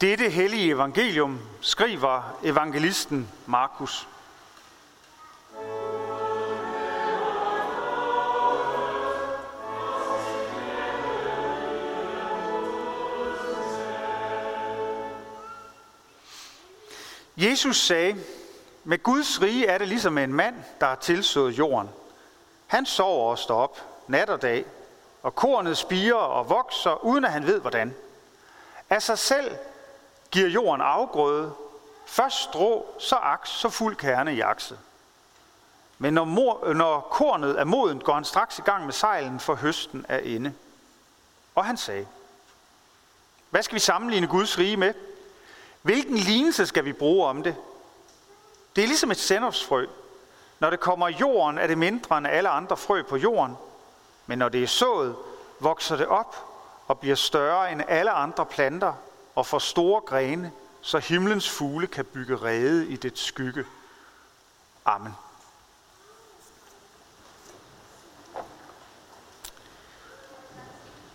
Dette hellige evangelium skriver evangelisten Markus. Jesus sagde, med Guds rige er det ligesom en mand, der har tilsået jorden. Han sover og står op nat og dag, og kornet spiger og vokser, uden at han ved hvordan. Af sig selv giver jorden afgrøde, først strå, så aks, så fuld kerne i akse. Men når, mor, når kornet er modent, går han straks i gang med sejlen, for høsten er inde. Og han sagde, hvad skal vi sammenligne Guds rige med? Hvilken lignelse skal vi bruge om det? Det er ligesom et sennepsfrø. Når det kommer i jorden, er det mindre end alle andre frø på jorden. Men når det er sået, vokser det op og bliver større end alle andre planter og for store grene, så himlens fugle kan bygge rede i det skygge. Amen.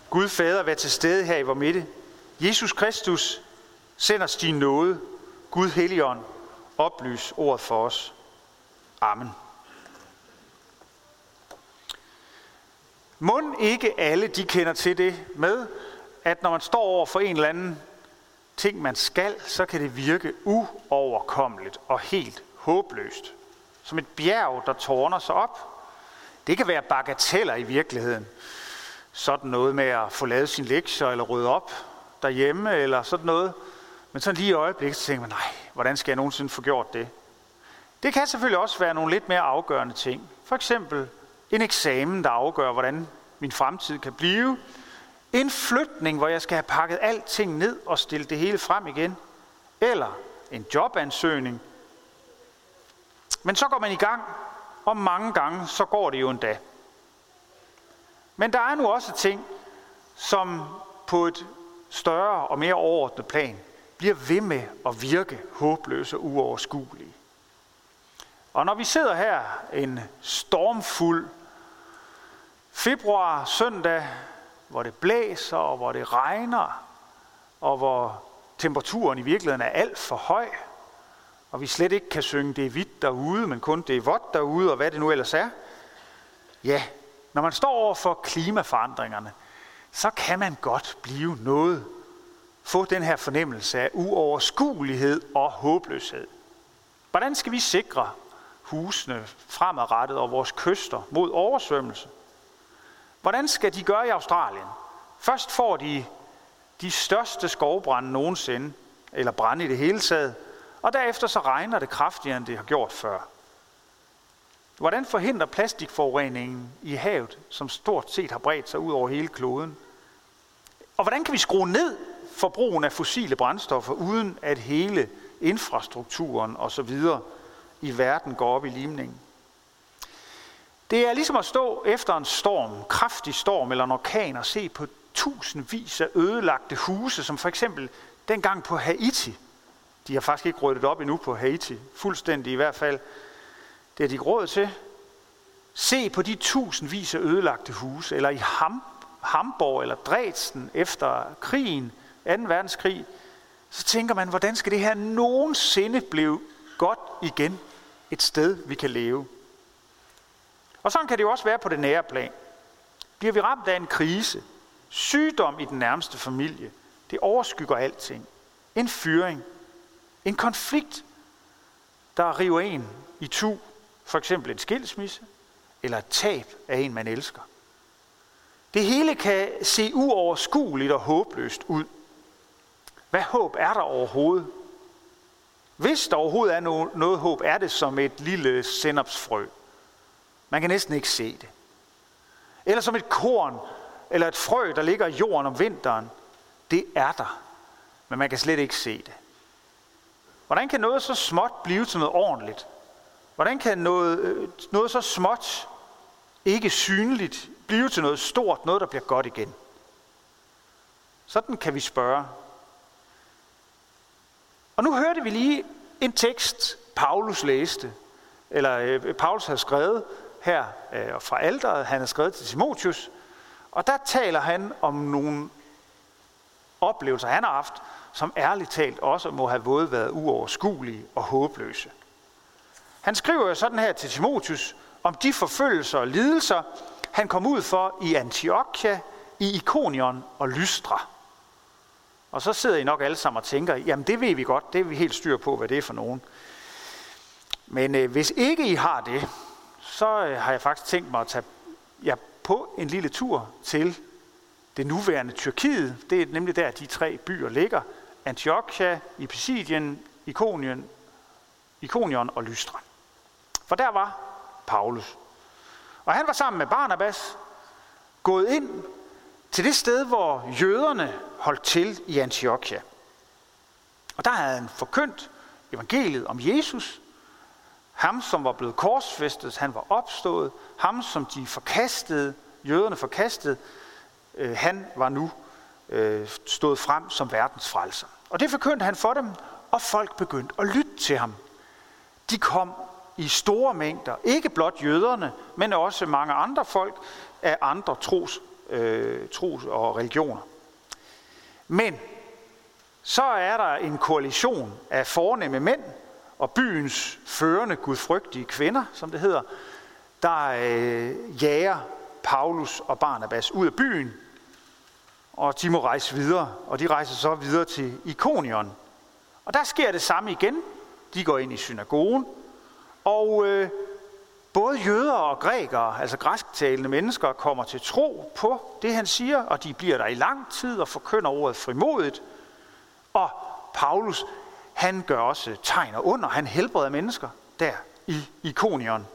Gud Fader, vær til stede her i vor midte. Jesus Kristus, send os din nåde. Gud Helligånd, oplys ordet for os. Amen. Mund ikke alle de kender til det med, at når man står over for en eller anden ting, man skal, så kan det virke uoverkommeligt og helt håbløst. Som et bjerg, der tårner sig op. Det kan være bagateller i virkeligheden. Sådan noget med at få lavet sin lektier eller rydde op derhjemme eller sådan noget. Men sådan lige i øjeblikket, så tænker man, nej, hvordan skal jeg nogensinde få gjort det? Det kan selvfølgelig også være nogle lidt mere afgørende ting. For eksempel en eksamen, der afgør, hvordan min fremtid kan blive. En flytning, hvor jeg skal have pakket alting ned og stille det hele frem igen. Eller en jobansøgning. Men så går man i gang, og mange gange så går det jo endda. Men der er nu også ting, som på et større og mere overordnet plan bliver ved med at virke håbløse og uoverskuelige. Og når vi sidder her en stormfuld februar søndag, hvor det blæser og hvor det regner, og hvor temperaturen i virkeligheden er alt for høj, og vi slet ikke kan synge det er hvidt derude, men kun det er vådt derude, og hvad det nu ellers er. Ja, når man står over for klimaforandringerne, så kan man godt blive noget få den her fornemmelse af uoverskuelighed og håbløshed. Hvordan skal vi sikre husene fremadrettet og vores kyster mod oversvømmelse? Hvordan skal de gøre i Australien? Først får de de største skovbrænde nogensinde, eller brænde i det hele taget, og derefter så regner det kraftigere, end det har gjort før. Hvordan forhindrer plastikforureningen i havet, som stort set har bredt sig ud over hele kloden? Og hvordan kan vi skrue ned for brugen af fossile brændstoffer, uden at hele infrastrukturen osv. i verden går op i limningen? Det er ligesom at stå efter en storm, kraftig storm eller en orkan og se på tusindvis af ødelagte huse, som for eksempel dengang på Haiti. De har faktisk ikke ryddet op endnu på Haiti, fuldstændig i hvert fald. Det er de råd til. Se på de tusindvis af ødelagte huse, eller i Ham, Hamburg eller Dresden efter krigen, 2. verdenskrig, så tænker man, hvordan skal det her nogensinde blive godt igen et sted, vi kan leve? Og sådan kan det jo også være på det nære plan. Bliver vi ramt af en krise, sygdom i den nærmeste familie, det overskygger alting. En fyring, en konflikt, der river en i tu, for eksempel en skilsmisse, eller et tab af en, man elsker. Det hele kan se uoverskueligt og håbløst ud. Hvad håb er der overhovedet? Hvis der overhovedet er noget, noget håb, er det som et lille sennepsfrø. Man kan næsten ikke se det. Eller som et korn, eller et frø, der ligger i jorden om vinteren. Det er der, men man kan slet ikke se det. Hvordan kan noget så småt blive til noget ordentligt? Hvordan kan noget, øh, noget så småt, ikke synligt, blive til noget stort, noget der bliver godt igen? Sådan kan vi spørge. Og nu hørte vi lige en tekst, Paulus læste, eller øh, Paulus har skrevet her øh, fra alderet, han har skrevet til Timotius, og der taler han om nogle oplevelser, han har haft, som ærligt talt også må have både været uoverskuelige og håbløse. Han skriver jo sådan her til Timotius om de forfølgelser og lidelser, han kom ud for i Antiochia, i Ikonion og Lystra. Og så sidder I nok alle sammen og tænker, jamen det ved vi godt, det er vi helt styr på, hvad det er for nogen. Men øh, hvis ikke I har det, så øh, har jeg faktisk tænkt mig at tage jer på en lille tur til det nuværende Tyrkiet. Det er nemlig der, de tre byer ligger. Antiochia, i Pisidien, Ikonien, Ikonion og Lystra. For der var Paulus. Og han var sammen med Barnabas gået ind til det sted, hvor jøderne holdt til i Antiochia. Og der havde han forkyndt evangeliet om Jesus, ham som var blevet korsfæstet, han var opstået, ham som de forkastede, jøderne forkastede, øh, han var nu øh, stået frem som verdens frelser. Og det forkyndte han for dem, og folk begyndte at lytte til ham. De kom i store mængder, ikke blot jøderne, men også mange andre folk af andre tros, øh, tros og religioner. Men så er der en koalition af fornemme mænd og byens førende gudfrygtige kvinder, som det hedder, der øh, jager Paulus og Barnabas ud af byen, og de må rejse videre, og de rejser så videre til Ikonion. Og der sker det samme igen. De går ind i synagogen, og øh, både jøder og grækere, altså græsktalende mennesker, kommer til tro på det, han siger, og de bliver der i lang tid og forkynder ordet frimodigt. Og Paulus, han gør også tegn og under, han helbreder mennesker der i Ikonion.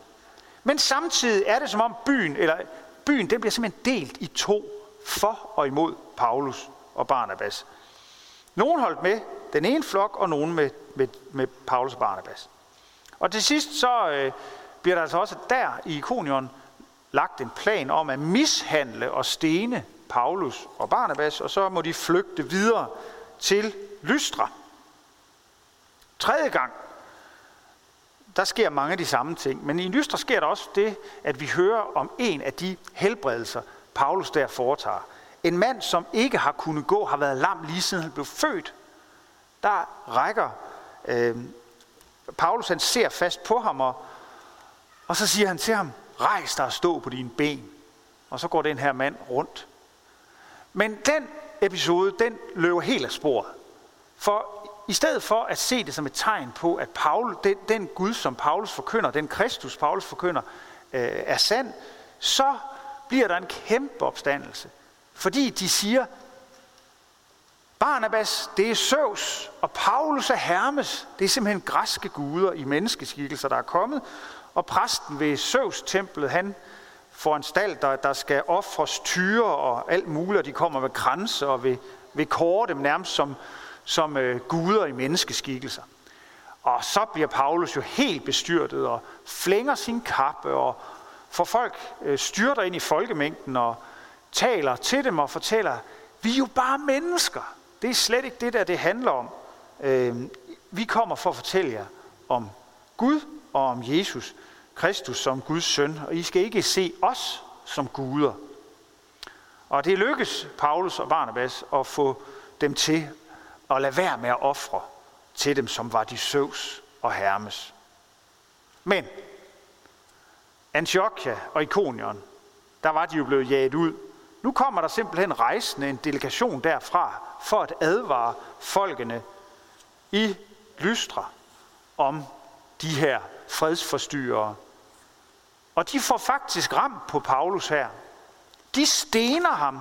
Men samtidig er det som om byen, eller byen, den bliver simpelthen delt i to, for og imod Paulus og Barnabas. Nogen holdt med den ene flok, og nogen med, med, med Paulus og Barnabas. Og til sidst så øh, bliver der altså også der i Ikonion lagt en plan om at mishandle og stene Paulus og Barnabas, og så må de flygte videre til Lystra. Tredje gang, der sker mange af de samme ting, men i Lystra sker der også det, at vi hører om en af de helbredelser, Paulus der foretager. En mand, som ikke har kunnet gå, har været lam lige siden han blev født. Der rækker øh, Paulus, han ser fast på ham, og, og så siger han til ham, rejs dig og stå på dine ben. Og så går den her mand rundt. Men den episode, den løber helt af sporet. For i stedet for at se det som et tegn på, at Paul, den, den Gud, som Paulus forkynder, den Kristus, Paulus forkynder, øh, er sand, så bliver der en kæmpe opstandelse. Fordi de siger, Barnabas, det er Søvs, og Paulus er Hermes. Det er simpelthen græske guder i menneskeskikkelser, der er kommet. Og præsten ved Søvs templet, han får en stald, der skal ofres tyre og alt muligt, og de kommer med kranse og vil, vil kåre dem nærmest som, som øh, guder i menneskeskikkelser. Og så bliver Paulus jo helt bestyrtet og flænger sin kappe og får folk øh, styrter ind i folkemængden og taler til dem og fortæller, vi er jo bare mennesker. Det er slet ikke det, der det handler om. Øh, vi kommer for at fortælle jer om Gud og om Jesus Kristus som Guds søn, og I skal ikke se os som guder. Og det lykkes Paulus og Barnabas at få dem til og lade være med at ofre til dem, som var de Søvs og Hermes. Men Antiochia og Ikonion, der var de jo blevet jaget ud. Nu kommer der simpelthen rejsende en delegation derfra for at advare folkene i Lystra om de her fredsforstyrrere. Og de får faktisk ramt på Paulus her. De stener ham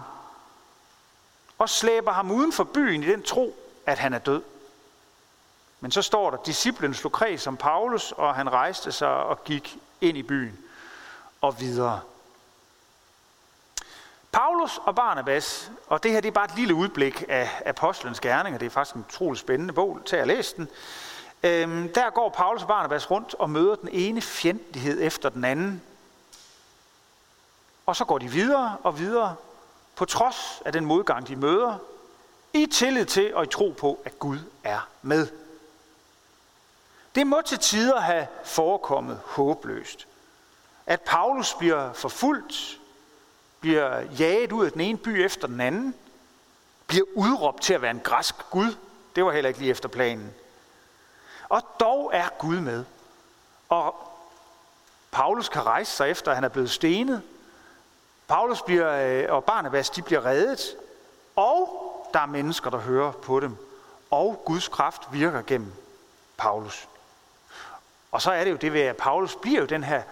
og slæber ham uden for byen i den tro, at han er død. Men så står der, disciplen slog kreds om Paulus, og han rejste sig og gik ind i byen og videre. Paulus og Barnabas, og det her det er bare et lille udblik af Apostlenes gerninger, det er faktisk en utrolig spændende bog, til at læse den. Øhm, der går Paulus og Barnabas rundt og møder den ene fjendtlighed efter den anden. Og så går de videre og videre, på trods af den modgang, de møder, i tillid til og i tro på, at Gud er med. Det må til tider have forekommet håbløst. At Paulus bliver forfulgt, bliver jaget ud af den ene by efter den anden, bliver udråbt til at være en græsk Gud. Det var heller ikke lige efter planen. Og dog er Gud med. Og Paulus kan rejse sig efter, at han er blevet stenet. Paulus bliver, øh, og Barnabas, de bliver reddet. Og der er mennesker, der hører på dem. Og Guds kraft virker gennem Paulus. Og så er det jo det ved, at Paulus bliver jo den her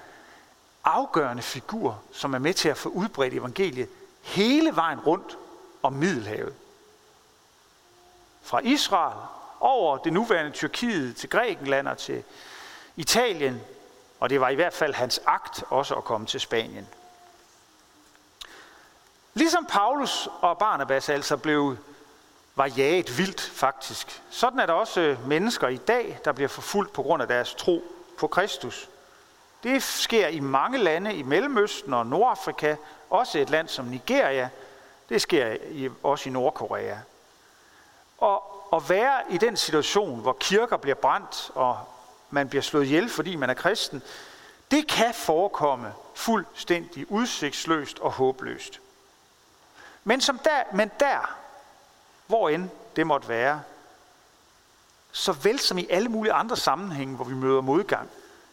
afgørende figur, som er med til at få udbredt evangeliet hele vejen rundt om Middelhavet. Fra Israel over det nuværende Tyrkiet til Grækenland og til Italien, og det var i hvert fald hans akt også at komme til Spanien. Ligesom Paulus og Barnabas altså blev var jaget vildt faktisk. Sådan er der også øh, mennesker i dag, der bliver forfulgt på grund af deres tro på Kristus. Det sker i mange lande i Mellemøsten og Nordafrika, også et land som Nigeria. Det sker i, også i Nordkorea. Og at være i den situation, hvor kirker bliver brændt, og man bliver slået ihjel, fordi man er kristen, det kan forekomme fuldstændig udsigtsløst og håbløst. Men, som der, men der, hvor end det måtte være, så vel som i alle mulige andre sammenhænge, hvor vi møder modgang,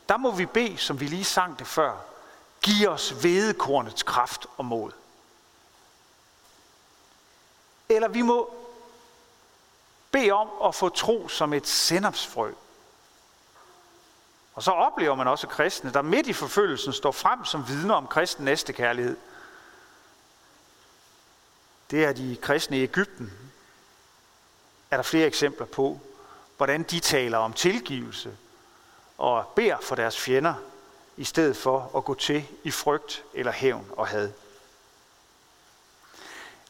der må vi bede, som vi lige sang det før, giv os vedekornets kraft og mod. Eller vi må bede om at få tro som et sennepsfrø. Og så oplever man også kristne, der midt i forfølgelsen står frem som vidner om kristen næstekærlighed. Det er de kristne i Ægypten. Er der flere eksempler på, hvordan de taler om tilgivelse og beder for deres fjender, i stedet for at gå til i frygt eller hævn og had.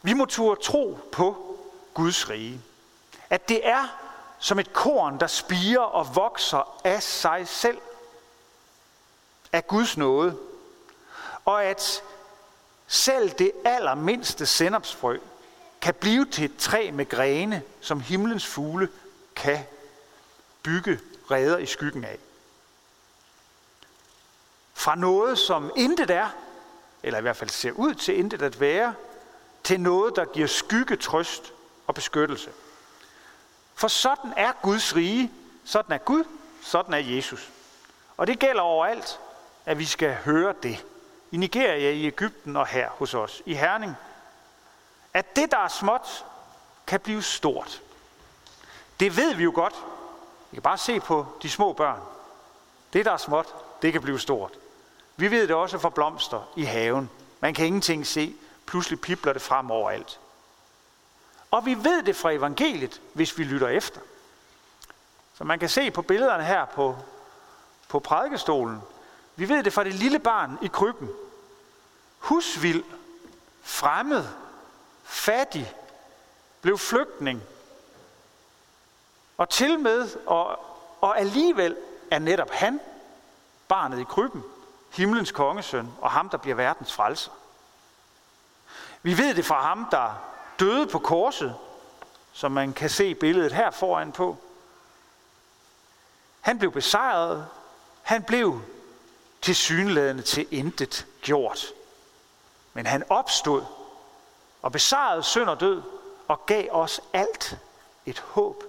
Vi må turde tro på Guds rige. At det er som et korn, der spiger og vokser af sig selv. Af Guds nåde. Og at selv det allermindste sennepsfrø kan blive til et træ med grene, som himlens fugle kan bygge reder i skyggen af. Fra noget, som intet er, eller i hvert fald ser ud til intet at være, til noget, der giver skygge, trøst og beskyttelse. For sådan er Guds rige, sådan er Gud, sådan er Jesus. Og det gælder overalt, at vi skal høre det. I Nigeria, i Ægypten og her hos os, i Herning. At det, der er småt, kan blive stort. Det ved vi jo godt. Vi kan bare se på de små børn. Det, der er småt, det kan blive stort. Vi ved det også for blomster i haven. Man kan ingenting se. Pludselig pipler det frem overalt. Og vi ved det fra evangeliet, hvis vi lytter efter. Så man kan se på billederne her på, på prædikestolen. Vi ved det fra det lille barn i krybben. Husvild, fremmed, fattig, blev flygtning. Og til med, og, og alligevel er netop han, barnet i krybben, himlens kongesøn, og ham, der bliver verdens frelser. Vi ved det fra ham, der døde på korset, som man kan se billedet her foran på. Han blev besejret. Han blev til synlædende til intet gjort. Men han opstod og besejrede synd og død og gav os alt et håb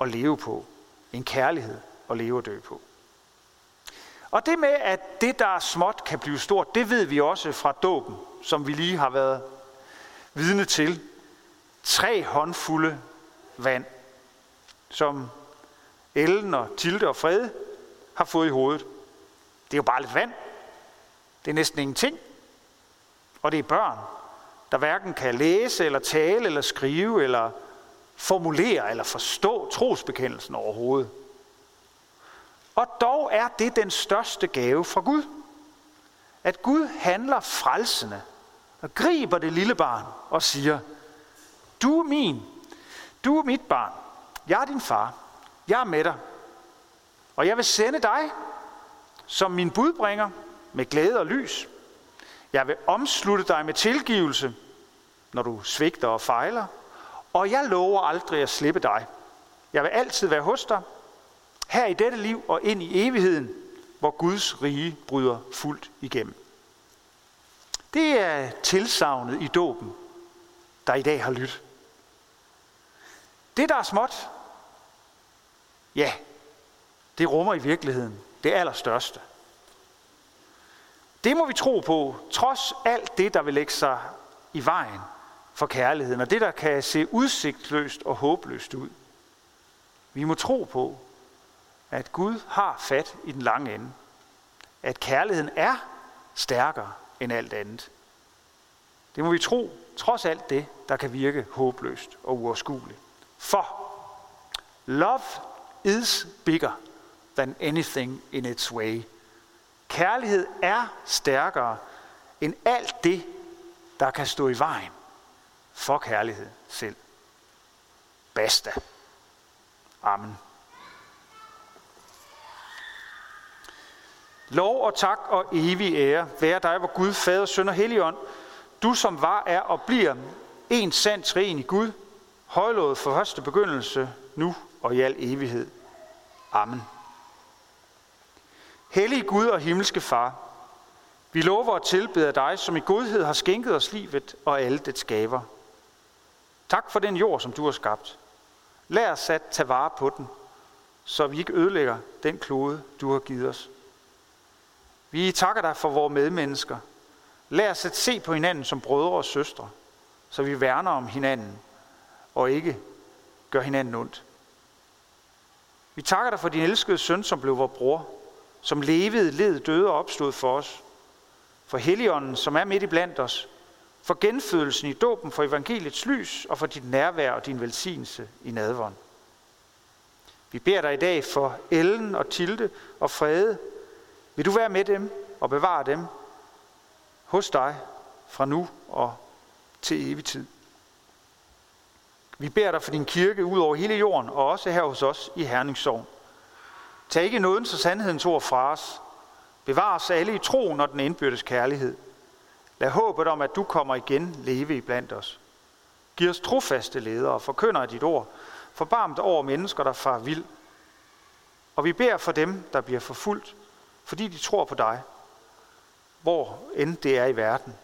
at leve på. En kærlighed at leve og dø på. Og det med, at det, der er småt, kan blive stort, det ved vi også fra dåben, som vi lige har været vidne til. Tre håndfulde vand, som Ellen og Tilde og Fred har fået i hovedet. Det er jo bare lidt vand. Det er næsten ingenting. Og det er børn, der hverken kan læse eller tale eller skrive eller formulere eller forstå trosbekendelsen overhovedet. Og dog er det den største gave fra Gud. At Gud handler frelsende og griber det lille barn og siger, du er min, du er mit barn, jeg er din far, jeg er med dig, og jeg vil sende dig som min budbringer med glæde og lys. Jeg vil omslutte dig med tilgivelse, når du svigter og fejler, og jeg lover aldrig at slippe dig. Jeg vil altid være hos dig, her i dette liv og ind i evigheden, hvor Guds rige bryder fuldt igennem. Det er tilsavnet i dåben, der i dag har lyttet. Det, der er småt, ja, det rummer i virkeligheden det allerstørste. Det må vi tro på, trods alt det, der vil lægge sig i vejen for kærligheden, og det, der kan se udsigtløst og håbløst ud. Vi må tro på, at Gud har fat i den lange ende. At kærligheden er stærkere end alt andet. Det må vi tro, trods alt det, der kan virke håbløst og uoverskueligt. For love is bigger than anything in its way. Kærlighed er stærkere end alt det, der kan stå i vejen for kærlighed selv. Basta. Amen. Lov og tak og evig ære være dig, hvor Gud, Fader, Søn og Helligånd, du som var, er og bliver en sand træen i Gud, højlået for første begyndelse, nu og i al evighed. Amen. Hellig Gud og himmelske Far, vi lover og tilbeder dig, som i godhed har skænket os livet og alle dets gaver. Tak for den jord, som du har skabt. Lær os at tage vare på den, så vi ikke ødelægger den klode, du har givet os. Vi takker dig for vores medmennesker. Lær os at se på hinanden som brødre og søstre, så vi værner om hinanden og ikke gør hinanden ondt. Vi takker dig for din elskede søn, som blev vores bror, som levede, led, døde og opstod for os. For Helligånden, som er midt i blandt os. For genfødelsen i dåben, for evangeliets lys og for dit nærvær og din velsignelse i nadvånd. Vi beder dig i dag for Ellen og Tilde og Frede. Vil du være med dem og bevare dem hos dig fra nu og til evig tid. Vi beder dig for din kirke ud over hele jorden, og også her hos os i Herningssovn. Tag ikke nådens og sandhedens ord fra os. Bevar os alle i troen og den indbyrdes kærlighed. Lad håbet om, at du kommer igen leve i blandt os. Giv os trofaste ledere og forkynder af dit ord. Forbarmt over mennesker, der far vild. Og vi beder for dem, der bliver forfulgt, fordi de tror på dig, hvor end det er i verden.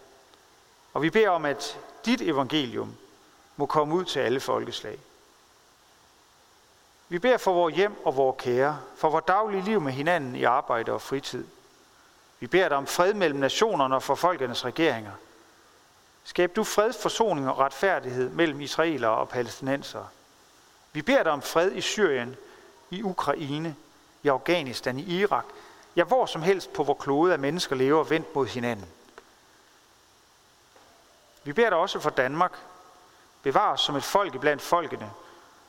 Og vi beder om, at dit evangelium må komme ud til alle folkeslag. Vi beder for vores hjem og vores kære, for vores daglige liv med hinanden i arbejde og fritid. Vi beder dig om fred mellem nationerne og for folkenes regeringer. Skab du fred, forsoning og retfærdighed mellem israelere og palæstinensere. Vi beder dig om fred i Syrien, i Ukraine, i Afghanistan, i Irak, ja hvor som helst på hvor klode af mennesker lever vendt mod hinanden. Vi beder dig også for Danmark. Bevar os som et folk blandt folkene,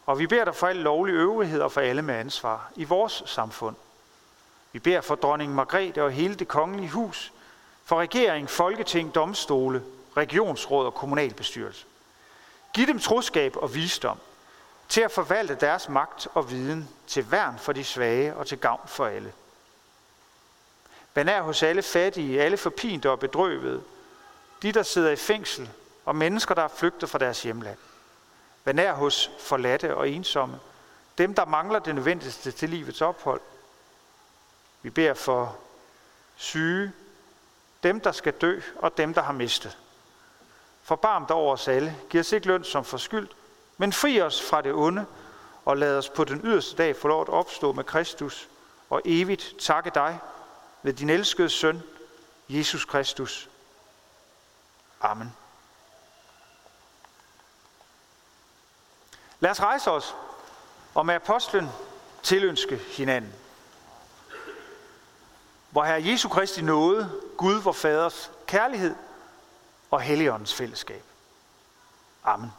og vi beder dig for alle lovlig øvrigheder og for alle med ansvar i vores samfund. Vi beder for dronning Margrethe og hele det kongelige hus, for regering, folketing, domstole, regionsråd og kommunalbestyrelse. Giv dem troskab og visdom til at forvalte deres magt og viden til værn for de svage og til gavn for alle. Vær nær hos alle fattige, alle forpinte og bedrøvede, de der sidder i fængsel og mennesker, der er flygtet fra deres hjemland. Vær nær hos forladte og ensomme, dem der mangler det nødvendigste til livets ophold. Vi beder for syge, dem der skal dø og dem der har mistet. Forbarm dig over os alle, giv os ikke løn som forskyldt, men fri os fra det onde, og lad os på den yderste dag få lov at opstå med Kristus, og evigt takke dig ved din elskede søn, Jesus Kristus. Amen. Lad os rejse os og med apostlen tilønske hinanden. Hvor Herre Jesu Kristi nåde, Gud vor Faders kærlighed og Helligåndens fællesskab. Amen.